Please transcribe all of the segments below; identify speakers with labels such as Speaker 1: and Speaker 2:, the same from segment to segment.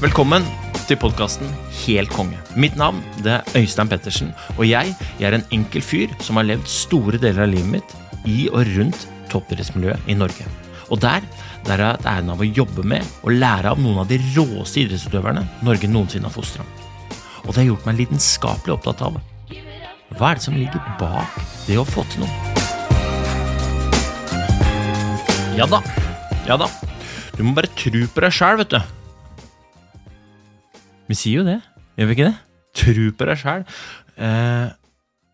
Speaker 1: Velkommen til podkasten Helt konge. Mitt navn det er Øystein Pettersen, og jeg, jeg er en enkel fyr som har levd store deler av livet mitt i og rundt toppidrettsmiljøet i Norge. Og der, der har jeg hatt æren av å jobbe med og lære av noen av de råeste idrettsutøverne Norge noensinne har fostra. Og det har gjort meg lidenskapelig opptatt av hva er det som ligger bak det å få til noe. Ja da, ja da. Du må bare tro på deg sjæl, vet du. Vi sier jo det, gjør vi ikke det? Tro på deg sjæl. Eh,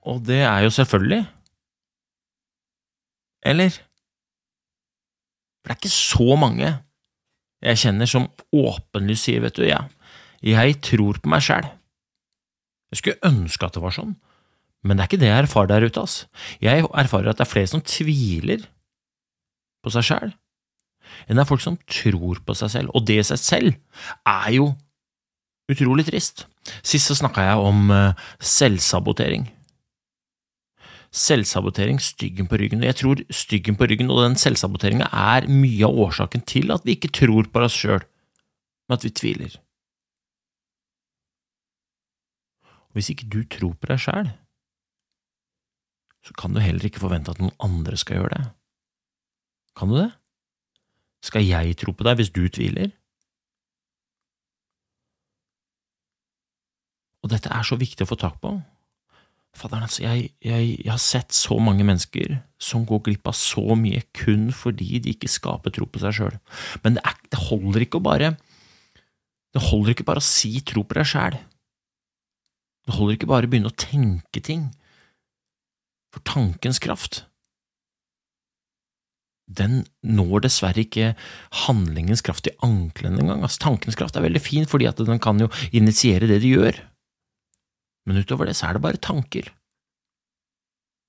Speaker 1: og det er jo selvfølgelig. Eller? For det er ikke så mange jeg kjenner som åpenlyst sier, vet du, ja, jeg tror på meg sjæl. Jeg skulle ønske at det var sånn, men det er ikke det jeg erfarer der ute, ass. Jeg erfarer at det er flere som tviler på seg sjæl, enn det er folk som tror på seg selv, og det i seg selv er jo utrolig trist. Sist så snakka jeg om uh, selvsabotering. Selvsabotering, styggen på ryggen. Og jeg tror styggen på ryggen og den selvsaboteringa er mye av årsaken til at vi ikke tror på oss sjøl, men at vi tviler. Hvis ikke du tror på deg sjæl, så kan du heller ikke forvente at noen andre skal gjøre det. Kan du det? Skal jeg tro på deg hvis du tviler? Og dette er så viktig å få tak på. Fadderen, altså, jeg, jeg, jeg, har sett så mange mennesker som går glipp av så mye kun fordi de ikke skaper tro på seg sjøl. Men det, er, det, holder ikke å bare Det holder ikke bare å si tro på deg sjæl. Det holder ikke bare å begynne å tenke ting. For tankens kraft, den når dessverre ikke handlingens kraft i anklene engang. Altså, tankens kraft er veldig fin fordi at den kan jo initiere det du gjør men utover det så er det bare tanker.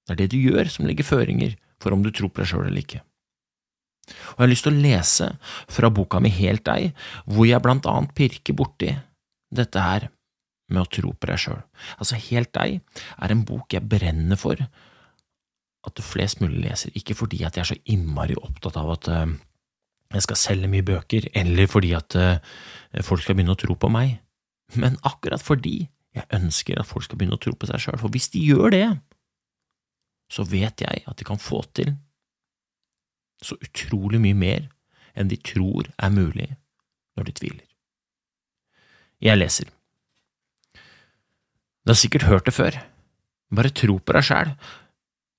Speaker 1: Det er det du gjør som legger føringer for om du tror på deg sjøl eller ikke. Og jeg har lyst til å lese fra boka mi Helt deg, hvor jeg blant annet pirker borti dette her med å tro på deg sjøl. Altså, Helt deg er en bok jeg brenner for at flest mulig leser, ikke fordi at jeg er så innmari opptatt av at uh, jeg skal selge mye bøker, eller fordi at uh, folk skal begynne å tro på meg, men akkurat fordi jeg ønsker at folk skal begynne å tro på seg sjøl, for hvis de gjør det, så vet jeg at de kan få til så utrolig mye mer enn de tror er mulig når de tviler. Jeg leser. Du har sikkert hørt det før, bare tro på deg sjæl,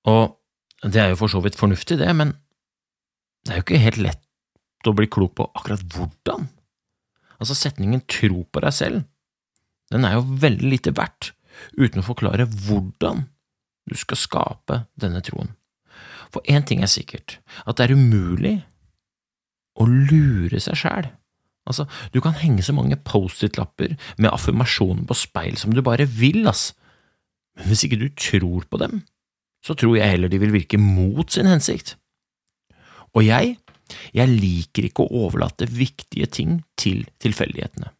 Speaker 1: og det er jo for så vidt fornuftig, det, men det er jo ikke helt lett å bli klok på akkurat hvordan. Altså, setningen tro på deg selv den er jo veldig lite verdt uten å forklare hvordan du skal skape denne troen. For én ting er sikkert, at det er umulig å lure seg sjæl. Altså, du kan henge så mange Post-It-lapper med affirmasjoner på speil som du bare vil, ass, men hvis ikke du tror på dem, så tror jeg heller de vil virke mot sin hensikt. Og jeg, jeg liker ikke å overlate viktige ting til tilfeldighetene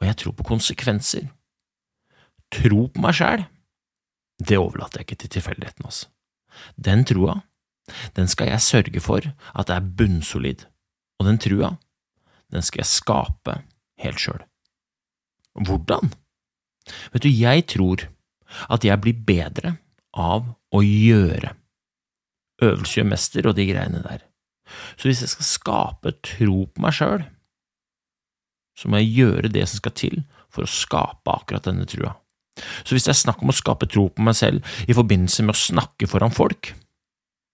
Speaker 1: og jeg tror på konsekvenser. Tro på meg sjæl, det overlater jeg ikke til tilfeldighetene, altså. Den troa, den skal jeg sørge for at er bunnsolid, og den trua, den skal jeg skape helt sjøl. Hvordan? Vet du, jeg tror at jeg blir bedre av å gjøre. Øvelse gjør mester og de greiene der. Så hvis jeg skal skape tro på meg sjøl, så må jeg gjøre det som skal til for å skape akkurat denne trua. Så hvis det er snakk om å skape tro på meg selv i forbindelse med å snakke foran folk,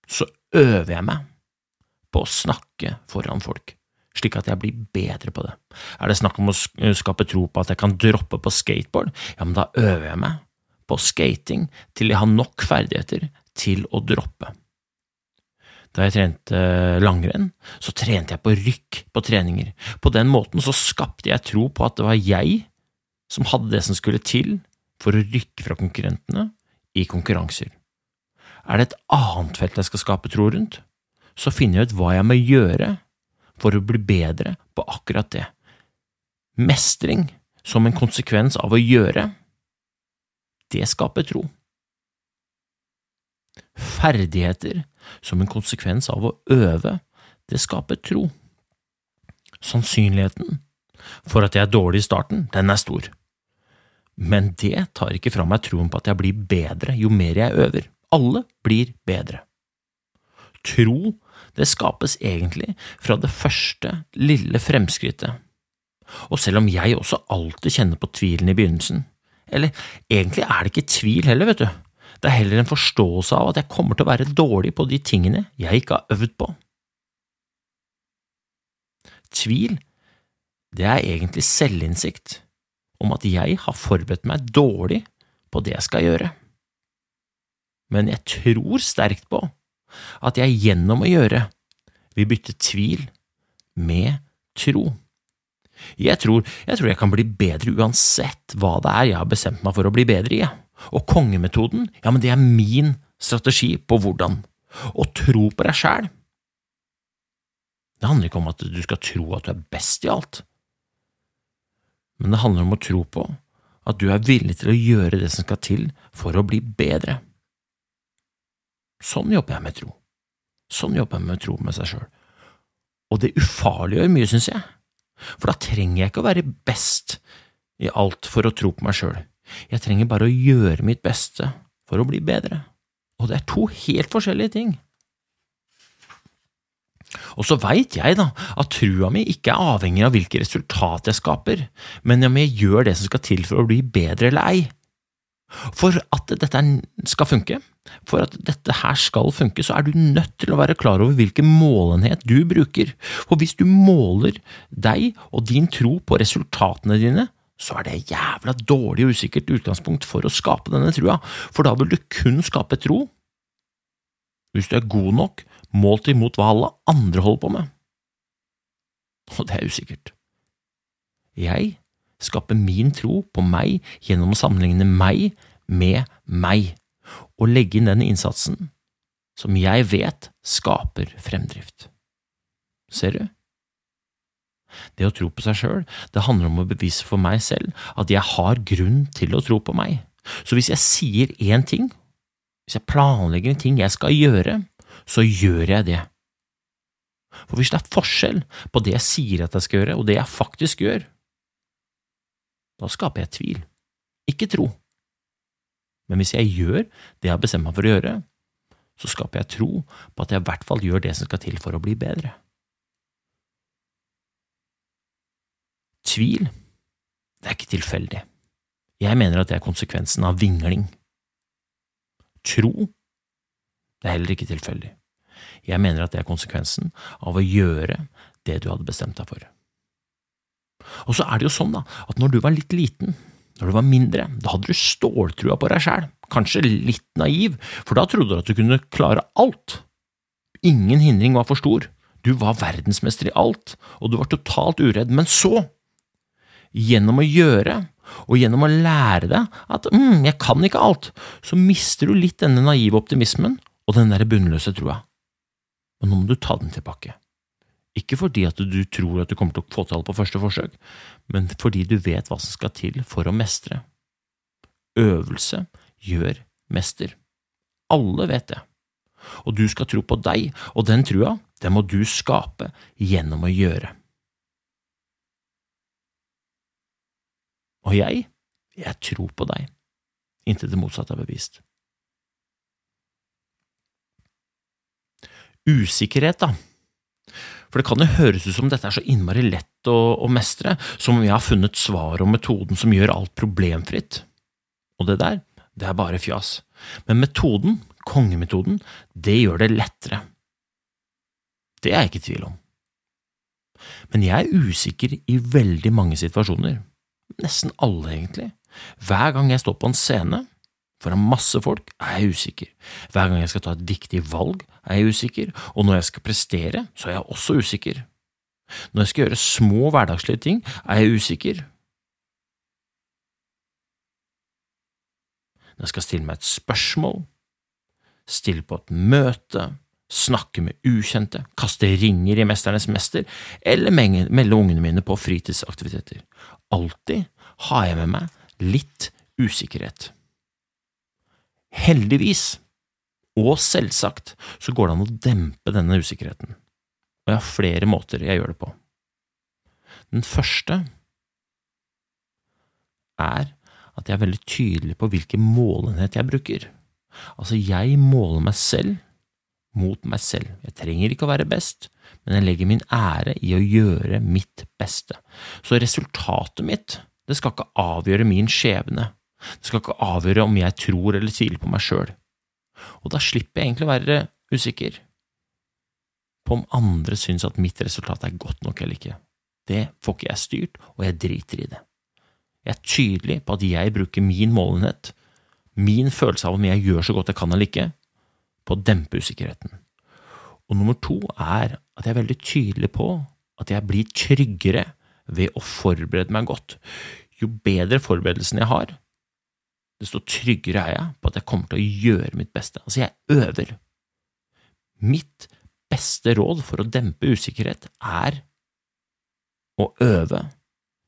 Speaker 1: så øver jeg meg på å snakke foran folk, slik at jeg blir bedre på det. Er det snakk om å skape tro på at jeg kan droppe på skateboard, ja, men da øver jeg meg på skating til jeg har nok ferdigheter til å droppe. Da jeg trente langrenn, så trente jeg på rykk på treninger. På den måten så skapte jeg tro på at det var jeg som hadde det som skulle til for å rykke fra konkurrentene i konkurranser. Er det et annet felt jeg skal skape tro rundt, så finner jeg ut hva jeg må gjøre for å bli bedre på akkurat det. Mestring som en konsekvens av å gjøre, det skaper tro. Ferdigheter som en konsekvens av å øve, det skaper tro. Sannsynligheten for at jeg er dårlig i starten, den er stor. Men det tar ikke fra meg troen på at jeg blir bedre jo mer jeg øver. Alle blir bedre. Tro, det skapes egentlig fra det første, lille fremskrittet. Og selv om jeg også alltid kjenner på tvilen i begynnelsen, eller egentlig er det ikke tvil heller, vet du, det er heller en forståelse av at jeg kommer til å være dårlig på de tingene jeg ikke har øvd på. Tvil, det er egentlig selvinnsikt om at jeg har forberedt meg dårlig på det jeg skal gjøre. Men jeg tror sterkt på at jeg gjennom å gjøre vil bytte tvil med tro. Jeg tror, jeg tror jeg kan bli bedre uansett hva det er jeg har bestemt meg for å bli bedre i. Og kongemetoden, ja, men det er min strategi på hvordan. Å tro på deg sjæl. Det handler ikke om at du skal tro at du er best i alt, men det handler om å tro på at du er villig til å gjøre det som skal til for å bli bedre. Sånn jobber jeg med tro. Sånn jobber jeg med tro med seg sjøl. Og det ufarliggjør mye, syns jeg, for da trenger jeg ikke å være best i alt for å tro på meg sjøl. Jeg trenger bare å gjøre mitt beste for å bli bedre. Og det er to helt forskjellige ting. Og så veit jeg da at trua mi ikke er avhengig av hvilke resultat jeg skaper, men om jeg gjør det som skal til for å bli bedre eller ei. For at dette skal funke, for at dette her skal funke, så er du nødt til å være klar over hvilken målenhet du bruker. For hvis du måler deg og din tro på resultatene dine, så er det jævla dårlig og usikkert utgangspunkt for å skape denne trua, for da vil du kun skape tro hvis du er god nok målt imot hva alle andre holder på med. Og det er usikkert. Jeg skaper min tro på meg gjennom å sammenligne meg med meg, og legge inn den innsatsen som jeg vet skaper fremdrift. Ser du? Det å tro på seg sjøl, det handler om å bevise for meg selv at jeg har grunn til å tro på meg. Så hvis jeg sier én ting, hvis jeg planlegger en ting jeg skal gjøre, så gjør jeg det. For hvis det er forskjell på det jeg sier at jeg skal gjøre, og det jeg faktisk gjør, da skaper jeg tvil, ikke tro. Men hvis jeg gjør det jeg har bestemt meg for å gjøre, så skaper jeg tro på at jeg i hvert fall gjør det som skal til for å bli bedre. Tvil, det er ikke tilfeldig. Jeg mener at det er konsekvensen av vingling. Tro, det er heller ikke tilfeldig. Jeg mener at det er konsekvensen av å gjøre det du hadde bestemt deg for. Og så er det jo sånn da, at når du var litt liten, når du var mindre, da hadde du ståltrua på deg sjæl, kanskje litt naiv, for da trodde du at du kunne klare alt. Ingen hindring var for stor, du var verdensmester i alt, og du var totalt uredd, men så, gjennom å gjøre og gjennom å lære deg at mm, jeg kan ikke alt, så mister du litt denne naive optimismen og den der bunnløse trua. Men nå må du ta den tilbake. Ikke fordi at du tror at du kommer til å få til alt på første forsøk, men fordi du vet hva som skal til for å mestre. Øvelse gjør mester. Alle vet det. Og du skal tro på deg, og den trua, den må du skape gjennom å gjøre. Og jeg, jeg tror på deg, inntil det motsatte er bevist. Usikkerhet, da. For det kan jo høres ut som dette er så innmari lett å, å mestre, som om jeg har funnet svaret og metoden som gjør alt problemfritt. Og det der, det er bare fjas. Men metoden, kongemetoden, det gjør det lettere. Det er jeg ikke i tvil om. Men jeg er usikker i veldig mange situasjoner nesten alle, egentlig. Hver gang jeg står på en scene, Foran masse folk er jeg usikker. Hver gang jeg skal ta et viktig valg, er jeg usikker, og når jeg skal prestere, så er jeg også usikker. Når jeg skal gjøre små hverdagslige ting, er jeg usikker. Når jeg skal stille meg et spørsmål, stille på et møte, snakke med ukjente, kaste ringer i Mesternes mester eller melde ungene mine på fritidsaktiviteter. Alltid har jeg med meg litt usikkerhet. Heldigvis, og selvsagt, så går det an å dempe denne usikkerheten, og jeg har flere måter jeg gjør det på. Den første er at jeg er veldig tydelig på hvilken målenhet jeg bruker. Altså, jeg måler meg selv mot meg selv. Jeg trenger ikke å være best, men jeg legger min ære i å gjøre mitt beste. Så resultatet mitt, det skal ikke avgjøre min skjebne. Det skal ikke avgjøre om jeg tror eller tviler på meg sjøl. Og da slipper jeg egentlig å være usikker på om andre syns at mitt resultat er godt nok eller ikke. Det får ikke jeg styrt, og jeg driter i det. Jeg er tydelig på at jeg bruker min målenhet, min følelse av om jeg gjør så godt jeg kan eller ikke, på å dempe usikkerheten. Og nummer to er at jeg er veldig tydelig på at jeg blir tryggere ved å forberede meg godt. Jo bedre forberedelsen jeg har, desto tryggere er jeg på at jeg kommer til å gjøre mitt beste. Altså, jeg øver. Mitt beste råd for å dempe usikkerhet er å øve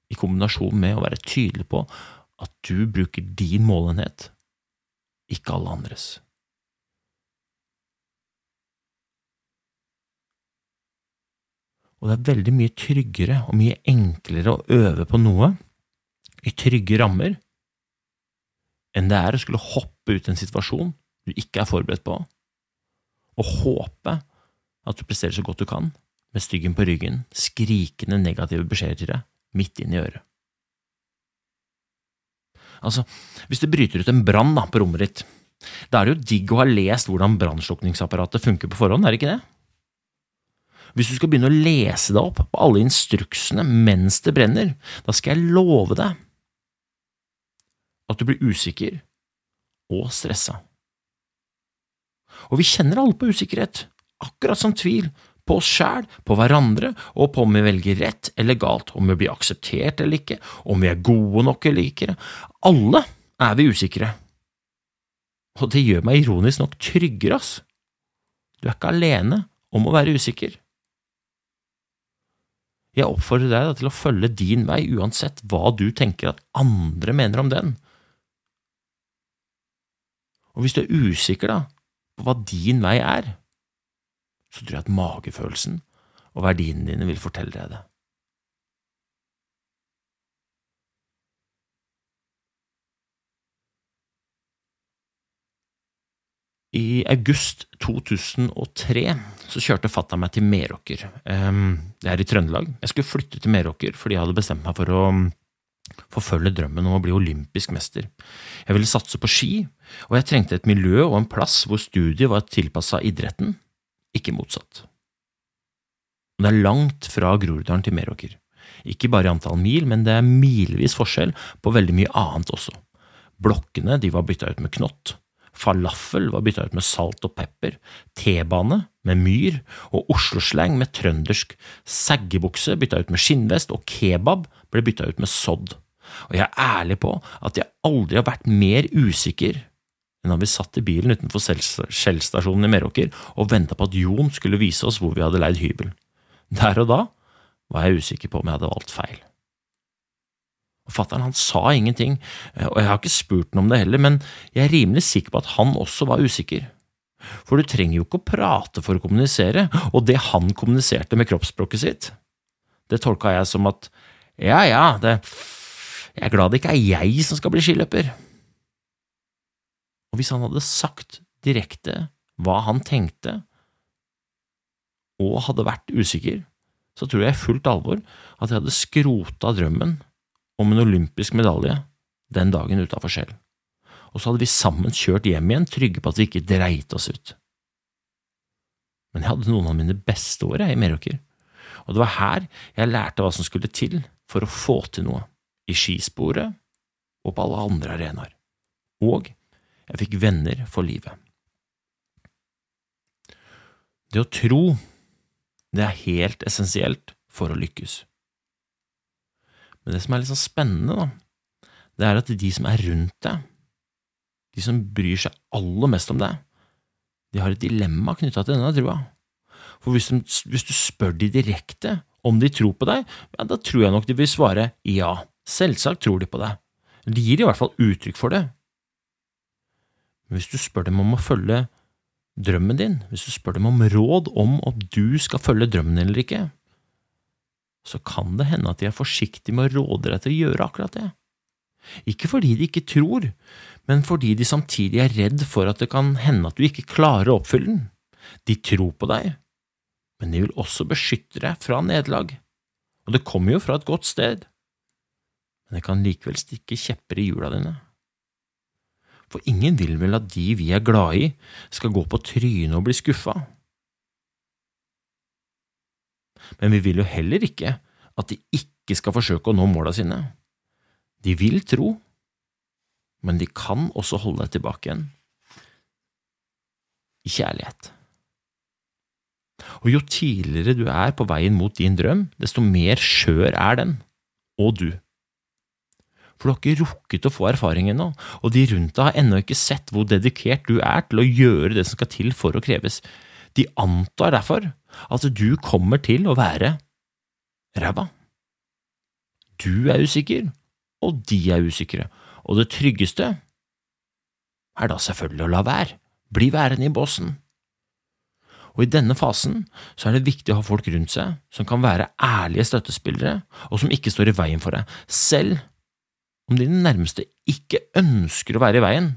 Speaker 1: i kombinasjon med å være tydelig på at du bruker din målenhet, ikke alle andres. Og det er veldig mye tryggere og mye enklere å øve på noe i trygge rammer enn det er å skulle hoppe ut i en situasjon du ikke er forberedt på, og håpe at du presterer så godt du kan, med styggen på ryggen, skrikende negative beskjeder til deg, midt inn i øret. Altså, hvis det bryter ut en brann på rommet ditt, da er det jo digg å ha lest hvordan brannslukningsapparatet funker på forhånd, er det ikke det? Hvis du skal begynne å lese deg opp på alle instruksene mens det brenner, da skal jeg love deg at du blir usikker og stressa. Og vi kjenner alle på usikkerhet, akkurat som tvil, på oss sjæl, på hverandre, og på om vi velger rett eller galt, om vi blir akseptert eller ikke, om vi er gode nok eller ikke. Alle er vi usikre. Og det gjør meg ironisk nok tryggere, ass. Du er ikke alene om å være usikker. Jeg oppfordrer deg til å følge din vei, uansett hva du tenker at andre mener om den. Og hvis du er usikker da, på hva din vei er, så tror jeg at magefølelsen og verdiene dine vil fortelle deg det. I august 2003 så kjørte fatta meg til Meråker. Det er i Trøndelag. Jeg skulle flytte til Meråker fordi jeg hadde bestemt meg for å forfølge drømmen om å bli olympisk mester. Jeg ville satse på ski, og jeg trengte et miljø og en plass hvor studiet var tilpassa idretten, ikke motsatt. Det er langt fra Groruddalen til Meråker. Ikke bare i antall mil, men det er milevis forskjell på veldig mye annet også. Blokkene de var bytta ut med knott, falafel var bytta ut med salt og pepper, T-bane med myr og Oslo-slang med trøndersk, seggebukse bytta ut med skinnvest og kebab ble bytta ut med sodd. Og jeg er ærlig på at jeg aldri har vært mer usikker enn da vi satt i bilen utenfor Shell-stasjonen i Meråker og venta på at Jon skulle vise oss hvor vi hadde leid hybel. Der og da var jeg usikker på om jeg hadde valgt feil. Fatter'n han sa ingenting, og jeg har ikke spurt ham om det heller, men jeg er rimelig sikker på at han også var usikker. For du trenger jo ikke å prate for å kommunisere, og det han kommuniserte med kroppsspråket sitt, det tolka jeg som at ja, ja, det, jeg er glad det ikke er jeg som skal bli skiløper. Og hvis han hadde sagt direkte hva han tenkte, og hadde vært usikker, så tror jeg i fullt alvor at jeg hadde skrota drømmen om en olympisk medalje den dagen utafor Skjell. Og så hadde vi sammen kjørt hjem igjen, trygge på at vi ikke dreit oss ut. Men jeg hadde noen av mine beste år i Meråker, og det var her jeg lærte hva som skulle til for å få til noe, i skisporet og på alle andre arenaer. Og Jeg fikk venner for livet. Det å tro, det er helt essensielt for å lykkes. Men det som er litt sånn spennende, da, det er at de som er rundt deg, de som bryr seg aller mest om deg, de har et dilemma knytta til denne trua. For hvis, de, hvis, du spør de direkte om de tror på deg, ja, da tror jeg nok de vil svare ja, selvsagt tror de på deg. De gir i hvert fall uttrykk for det. Men hvis du spør dem om å følge drømmen din, hvis du spør dem om råd om om du skal følge drømmen eller ikke, så kan det hende at de er forsiktige med å råde deg til å gjøre akkurat det. Ikke fordi de ikke tror, men fordi de samtidig er redd for at det kan hende at du ikke klarer å oppfylle den. De tror på deg, men de vil også beskytte deg fra nederlag, og det kommer jo fra et godt sted, men det kan likevel stikke kjepper i hjula dine for ingen vil vel at de vi er glade i, skal gå på trynet og bli skuffa. Men vi vil jo heller ikke at de ikke skal forsøke å nå måla sine. De vil tro, men de kan også holde deg tilbake igjen i kjærlighet. Og jo tidligere du er på veien mot din drøm, desto mer skjør er den, og du for du har ikke rukket å få erfaring ennå, og de rundt deg har ennå ikke sett hvor dedikert du er til å gjøre det som skal til for å kreves. De antar derfor at du kommer til å være ræva. Du er usikker, og de er usikre, og det tryggeste er da selvfølgelig å la være, bli værende i båsen. Og i denne fasen så er det viktig å ha folk rundt seg som kan være ærlige støttespillere, og som ikke står i veien for deg, selv om dine nærmeste ikke ønsker å være i veien,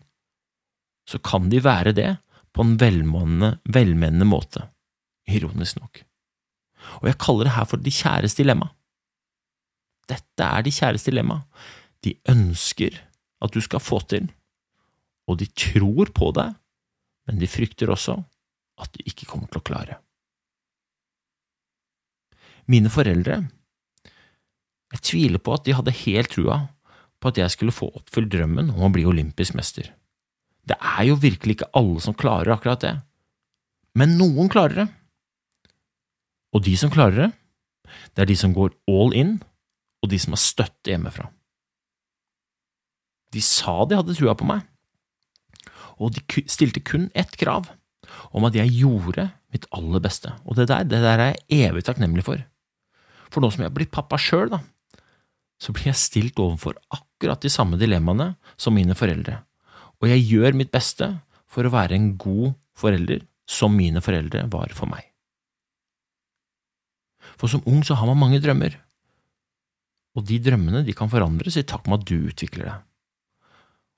Speaker 1: så kan de være det på en velmenende måte, ironisk nok. Og jeg kaller det her for de kjæres dilemma. Dette er de kjæres dilemma. De ønsker at du skal få til, og de tror på deg, men de frykter også at du ikke kommer til å klare. Mine foreldre, jeg tviler på at de hadde helt trua på at jeg skulle få oppfylt drømmen om å bli olympisk mester. Det er jo virkelig ikke alle som klarer akkurat det, men noen klarer det. Og de som klarer det, det er de som går all in, og de som har støtte hjemmefra. De sa de hadde trua på meg, og de stilte kun ett krav, om at jeg gjorde mitt aller beste, og det der, det der er jeg evig takknemlig for. For nå som jeg er blitt pappa sjøl, så blir jeg stilt overfor akkurat de samme dilemmaene som mine foreldre, og jeg gjør mitt beste for å være en god forelder som mine foreldre var for meg. For som ung så har man mange drømmer, og de drømmene de kan forandres i takt med at du utvikler deg.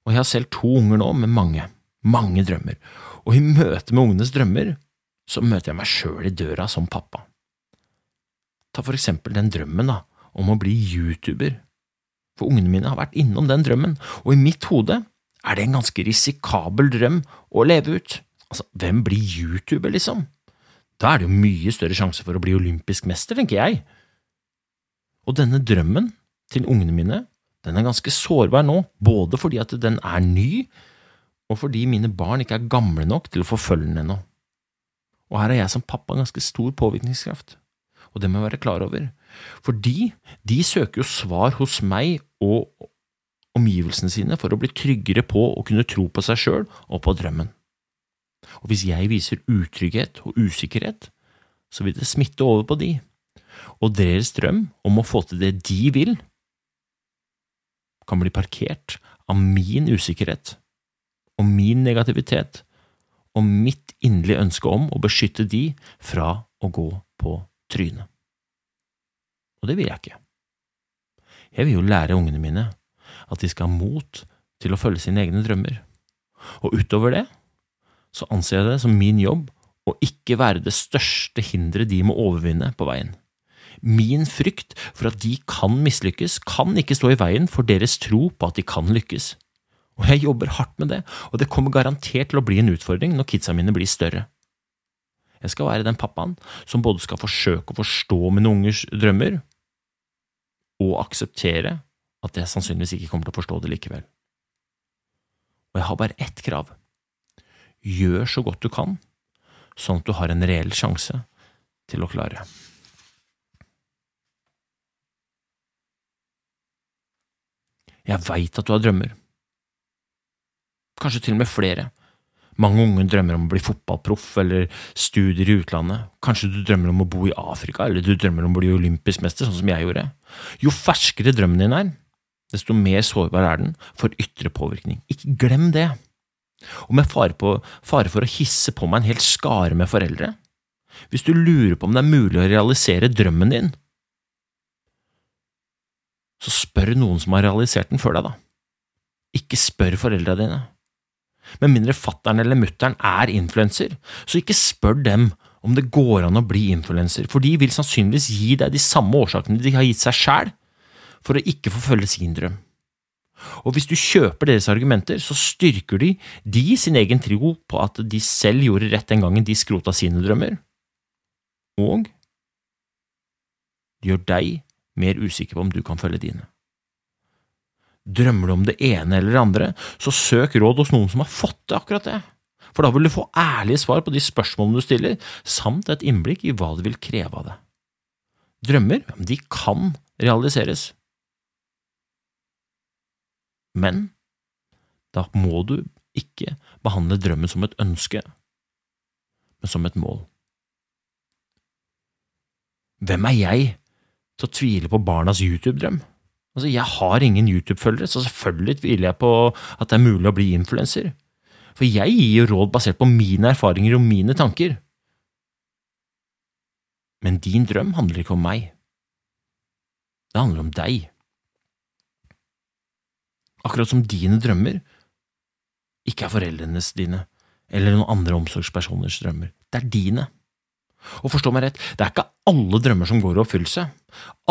Speaker 1: Og jeg har selv to unger nå med mange, mange drømmer, og i møte med ungenes drømmer så møter jeg meg sjøl i døra som pappa. Ta for eksempel den drømmen da, om å bli YouTuber. For ungene mine har vært innom den drømmen, og i mitt hode er det en ganske risikabel drøm å leve ut. Altså, hvem blir YouTuber, liksom? Da er det jo mye større sjanse for å bli olympisk mester, tenker jeg. Og denne drømmen til ungene mine, den er ganske sårbar nå, både fordi at den er ny, og fordi mine barn ikke er gamle nok til å forfølge den ennå. Og her har jeg som pappa ganske stor påvirkningskraft, og det må jeg være klar over. Fordi de søker jo svar hos meg og omgivelsene sine for å bli tryggere på å kunne tro på seg sjøl og på drømmen. Og hvis jeg viser utrygghet og usikkerhet, så vil det smitte over på de, og deres drøm om å få til det de vil, kan bli parkert av min usikkerhet og min negativitet og mitt inderlige ønske om å beskytte de fra å gå på trynet og det vil jeg ikke. Jeg vil jo lære ungene mine at de skal ha mot til å følge sine egne drømmer, og utover det så anser jeg det som min jobb å ikke være det største hinderet de må overvinne på veien. Min frykt for at de kan mislykkes, kan ikke stå i veien for deres tro på at de kan lykkes. Og jeg jobber hardt med det, og det kommer garantert til å bli en utfordring når kidsa mine blir større. Jeg skal være den pappaen som både skal forsøke å forstå mine ungers drømmer, og akseptere at jeg sannsynligvis ikke kommer til å forstå det likevel. Og jeg har bare ett krav. Gjør så godt du kan, sånn at du har en reell sjanse til å klare. Jeg veit at du har drømmer. Kanskje til og med flere. Mange unge drømmer om å bli fotballproff eller studier i utlandet. Kanskje du drømmer om å bo i Afrika, eller du drømmer om å bli olympisk mester, sånn som jeg gjorde. Jo ferskere drømmen din er, desto mer sårbar er den for ytre påvirkning. Ikke glem det. Og med fare, på, fare for å hisse på meg en hel skare med foreldre, hvis du lurer på om det er mulig å realisere drømmen din, så spør noen som har realisert den før deg, da. Ikke spør foreldra dine. Med mindre fattern eller mutter'n er influenser, så ikke spør dem om det går an å bli influenser, for de vil sannsynligvis gi deg de samme årsakene de har gitt seg sjæl for å ikke forfølge sin drøm. Og hvis du kjøper deres argumenter, så styrker de de sin egen tro på at de selv gjorde rett den gangen de skrota sine drømmer, og gjør deg mer usikker på om du kan følge dine. Drømmer du om det ene eller det andre, så søk råd hos noen som har fått til akkurat det, for da vil du få ærlige svar på de spørsmålene du stiller, samt et innblikk i hva det vil kreve av deg. Drømmer, de kan realiseres, men da må du ikke behandle drømmen som et ønske, men som et mål. Hvem er jeg til å tvile på barnas YouTube-drøm? Altså, Jeg har ingen YouTube-følgere, så selvfølgelig tviler jeg på at det er mulig å bli influenser. For jeg gir jo råd basert på mine erfaringer og mine tanker. Men din drøm handler ikke om meg. Det handler om deg. Akkurat som dine drømmer ikke er foreldrenes dine eller noen andre omsorgspersoners drømmer. Det er dine. Og forstå meg rett, det er ikke alle drømmer som går i oppfyllelse.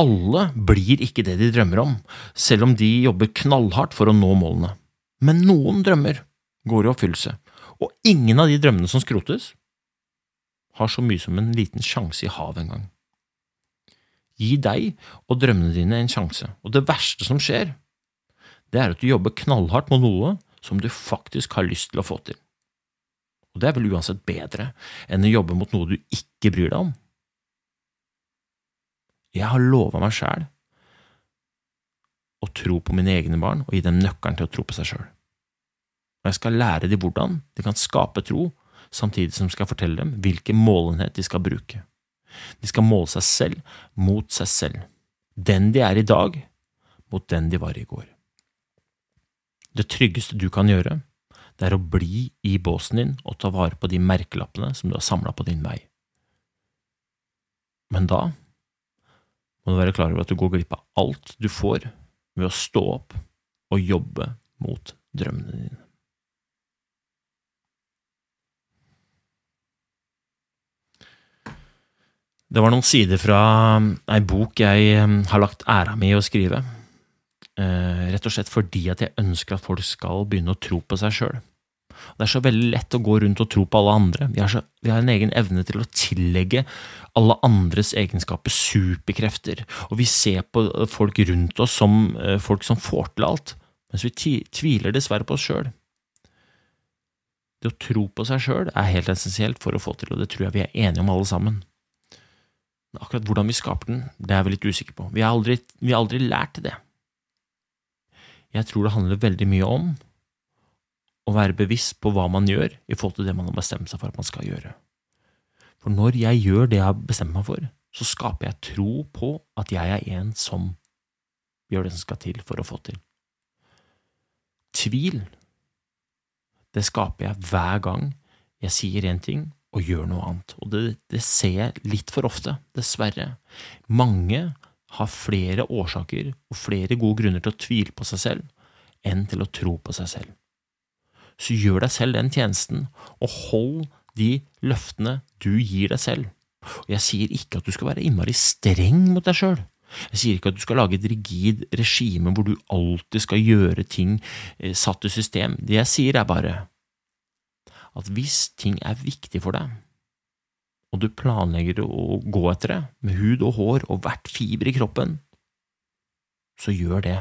Speaker 1: Alle blir ikke det de drømmer om, selv om de jobber knallhardt for å nå målene. Men noen drømmer går i oppfyllelse, og ingen av de drømmene som skrotes, har så mye som en liten sjanse i havet en gang. Gi deg og drømmene dine en sjanse, og det verste som skjer, det er at du jobber knallhardt med noe som du faktisk har lyst til å få til. Og det er vel uansett bedre enn å jobbe mot noe du ikke bryr deg om. Jeg har lova meg sjæl å tro på mine egne barn og gi dem nøkkelen til å tro på seg sjøl. Og jeg skal lære dem hvordan de kan skape tro, samtidig som jeg skal fortelle dem hvilken målenhet de skal bruke. De skal måle seg selv mot seg selv, den de er i dag, mot den de var i går. Det tryggeste du kan gjøre, det er å bli i båsen din og ta vare på de merkelappene som du har samla på din vei. Men da må du være klar over at du går glipp av alt du får ved å stå opp og jobbe mot drømmene dine. Det var noen sider fra ei bok jeg eh, har lagt æra mi i å skrive. Eh, rett og slett fordi at jeg ønsker at folk skal begynne å tro på seg sjøl. Det er så veldig lett å gå rundt og tro på alle andre. Vi har, så, vi har, en egen evne til å tillegge alle andres egenskaper superkrefter, og vi ser på folk rundt oss som eh, folk som får til alt, mens vi tviler dessverre på oss sjøl. Det å tro på seg sjøl er helt essensielt for å få til, og det tror jeg vi er enige om alle sammen. Men akkurat hvordan vi skaper den, det er vi litt usikre på. Vi har aldri, vi har aldri lært det. Jeg tror det handler veldig mye om å være bevisst på hva man gjør i forhold til det man har bestemt seg for at man skal gjøre. For når jeg gjør det jeg har bestemt meg for, så skaper jeg tro på at jeg er en som gjør det som skal til for å få til. Tvil, det skaper jeg hver gang jeg sier én ting og gjør noe annet, og det, det ser jeg litt for ofte, dessverre. Mange har flere årsaker og flere gode grunner til å tvile på seg selv enn til å tro på seg selv. Så gjør deg selv den tjenesten, og hold de løftene du gir deg selv. Og jeg sier ikke at du skal være innmari streng mot deg sjøl. Jeg sier ikke at du skal lage et rigid regime hvor du alltid skal gjøre ting eh, satt i system. Det jeg sier, er bare at hvis ting er viktig for deg, og du planlegger å gå etter det med hud og hår og hvert fiber i kroppen, så gjør det.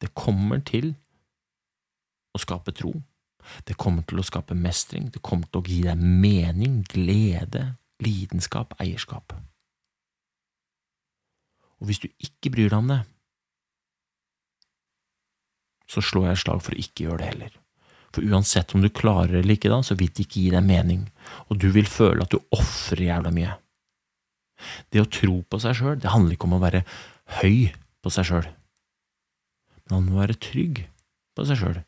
Speaker 1: Det kommer til å skape tro. Det kommer til å skape mestring, det kommer til å gi deg mening, glede, lidenskap, eierskap. Og hvis du ikke bryr deg om det, så slår jeg slag for å ikke gjøre det heller. For uansett om du klarer eller ikke, da, så vil det ikke gi deg mening, og du vil føle at du ofrer jævla mye. Det å tro på seg sjøl, det handler ikke om å være høy på seg sjøl, men om å være trygg på seg sjøl.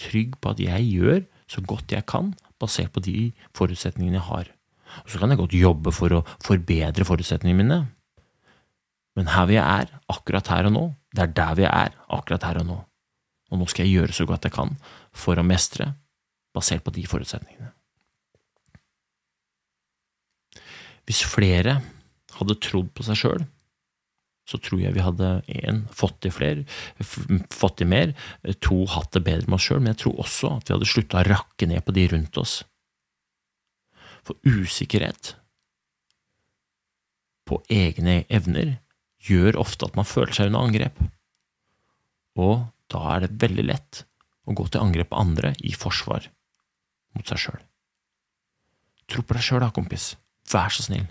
Speaker 1: Trygg på at jeg gjør så godt jeg kan, basert på de forutsetningene jeg har. Og så kan jeg godt jobbe for å forbedre forutsetningene mine, men her vi er, akkurat her og nå, det er der vi er, akkurat her og nå. Og nå skal jeg gjøre så godt jeg kan for å mestre, basert på de forutsetningene. Hvis flere hadde trodd på seg sjøl, så tror jeg vi hadde én fått til flere, fått til mer, to hatt det bedre med oss sjøl, men jeg tror også at vi hadde slutta å rakke ned på de rundt oss. For usikkerhet på egne evner gjør ofte at man føler seg under angrep, og da er det veldig lett å gå til angrep på andre i forsvar mot seg sjøl. Tro på deg sjøl da, kompis, vær så snill,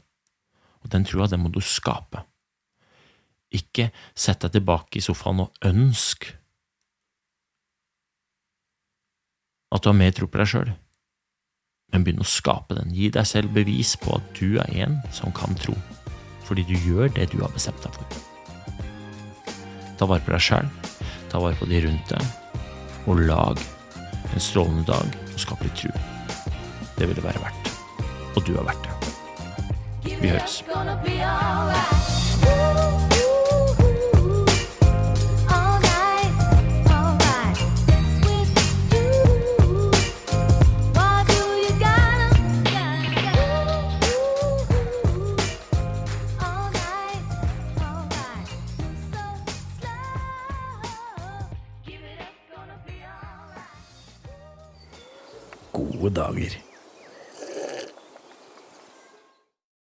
Speaker 1: og den trua, den må du skape. Ikke sett deg tilbake i sofaen og ønsk at du har mer tro på deg sjøl, men begynn å skape den. Gi deg selv bevis på at du er en som kan tro fordi du gjør det du har bestemt deg for. Ta vare på deg sjæl, ta vare på de rundt deg, og lag en strålende dag og skap litt tru. Det vil det være verdt. Og du har vært det. Vi høres.
Speaker 2: Dager.